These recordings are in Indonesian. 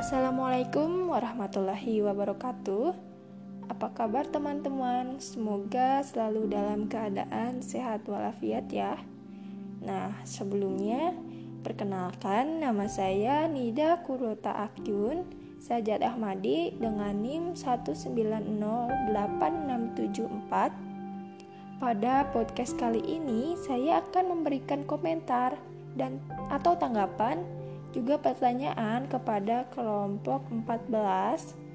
Assalamualaikum warahmatullahi wabarakatuh. Apa kabar teman-teman? Semoga selalu dalam keadaan sehat walafiat ya. Nah, sebelumnya perkenalkan nama saya Nida Kurota Akyun Sajad Ahmadi dengan NIM 1908674. Pada podcast kali ini saya akan memberikan komentar dan atau tanggapan juga pertanyaan kepada kelompok 14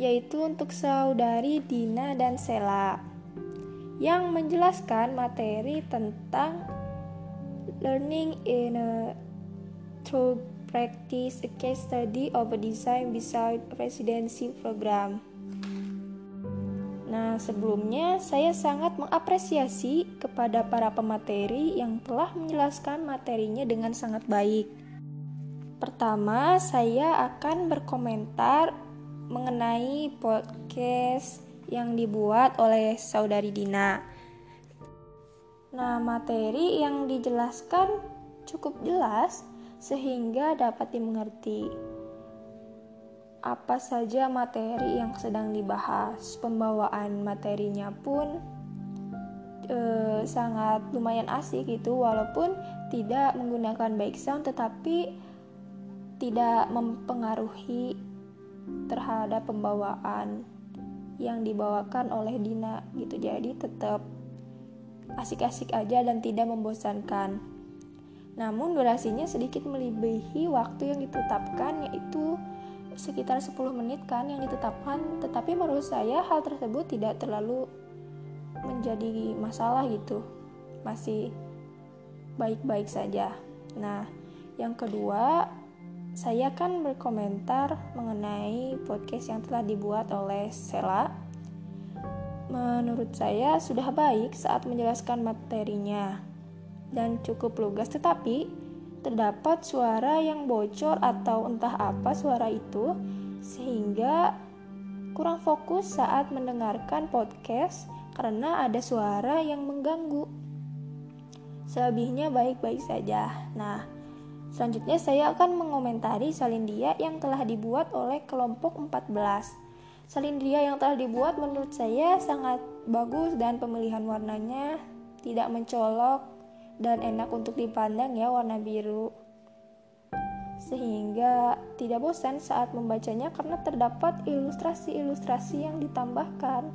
yaitu untuk saudari Dina dan Sela yang menjelaskan materi tentang learning in a through practice a case study of a design beside residency program. Nah, sebelumnya saya sangat mengapresiasi kepada para pemateri yang telah menjelaskan materinya dengan sangat baik. Pertama, saya akan berkomentar mengenai podcast yang dibuat oleh saudari Dina. Nah, materi yang dijelaskan cukup jelas sehingga dapat dimengerti apa saja materi yang sedang dibahas. Pembawaan materinya pun e, sangat lumayan asik gitu walaupun tidak menggunakan baik sound tetapi tidak mempengaruhi terhadap pembawaan yang dibawakan oleh Dina gitu. Jadi tetap asik-asik aja dan tidak membosankan. Namun durasinya sedikit melebihi waktu yang ditetapkan yaitu sekitar 10 menit kan yang ditetapkan. Tetapi menurut saya hal tersebut tidak terlalu menjadi masalah gitu. Masih baik-baik saja. Nah yang kedua saya akan berkomentar mengenai podcast yang telah dibuat oleh Sela. Menurut saya sudah baik saat menjelaskan materinya dan cukup lugas. Tetapi terdapat suara yang bocor atau entah apa suara itu, sehingga kurang fokus saat mendengarkan podcast karena ada suara yang mengganggu. Selebihnya baik-baik saja. Nah, selanjutnya saya akan mengomentari salindia yang telah dibuat oleh kelompok 14. Salindia yang telah dibuat menurut saya sangat bagus dan pemilihan warnanya tidak mencolok dan enak untuk dipandang ya warna biru sehingga tidak bosan saat membacanya karena terdapat ilustrasi-ilustrasi yang ditambahkan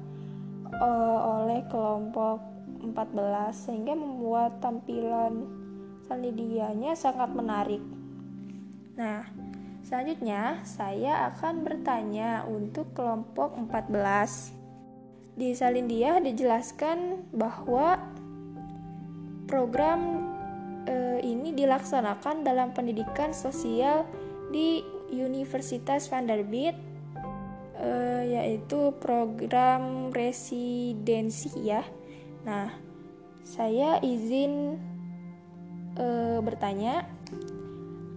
uh, oleh kelompok 14 sehingga membuat tampilan salidianya sangat menarik. Nah, selanjutnya saya akan bertanya untuk kelompok 14. Di Salindia dijelaskan bahwa Program e, ini dilaksanakan dalam pendidikan sosial di Universitas Vanderbilt e, yaitu program residensi ya. Nah, saya izin e, bertanya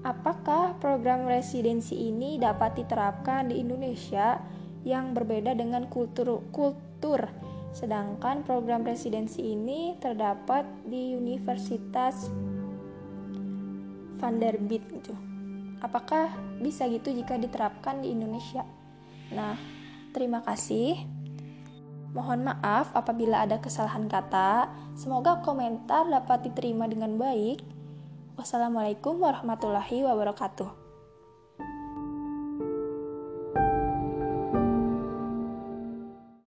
apakah program residensi ini dapat diterapkan di Indonesia yang berbeda dengan kultur kultur Sedangkan program residensi ini terdapat di Universitas Vanderbilt gitu. Apakah bisa gitu jika diterapkan di Indonesia? Nah, terima kasih. Mohon maaf apabila ada kesalahan kata. Semoga komentar dapat diterima dengan baik. Wassalamualaikum warahmatullahi wabarakatuh.